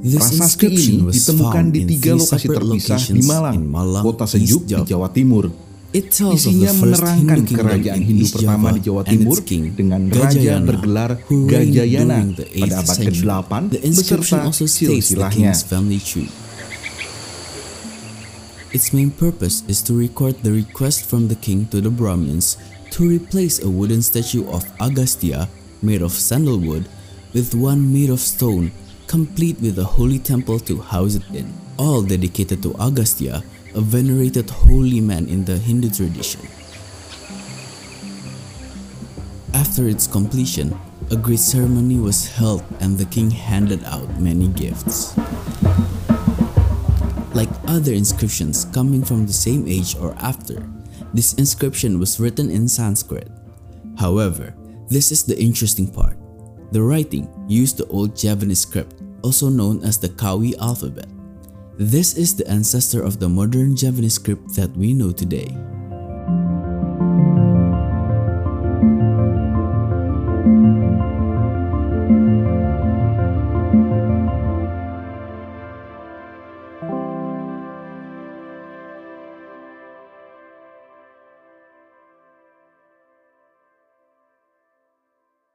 This Prasasti inscription ini was ditemukan di tiga lokasi terpisah di Malang, Malang, kota sejuk di. Jawa Timur. Isinya menerangkan kerajaan in Hindu pertama di Jawa Timur dengan raja bergelar Gajayana pada 8th abad century. ke-8 The inscription beserta silsilahnya. Its main purpose is to record the request from the king to the Brahmins to replace a wooden statue of Agastya made of sandalwood with one made of stone, complete with a holy temple to house it in, all dedicated to Agastya, a venerated holy man in the Hindu tradition. After its completion, a great ceremony was held and the king handed out many gifts. Like other inscriptions coming from the same age or after, this inscription was written in Sanskrit. However, this is the interesting part. The writing used the old Javanese script, also known as the Kawi alphabet. This is the ancestor of the modern Javanese script that we know today.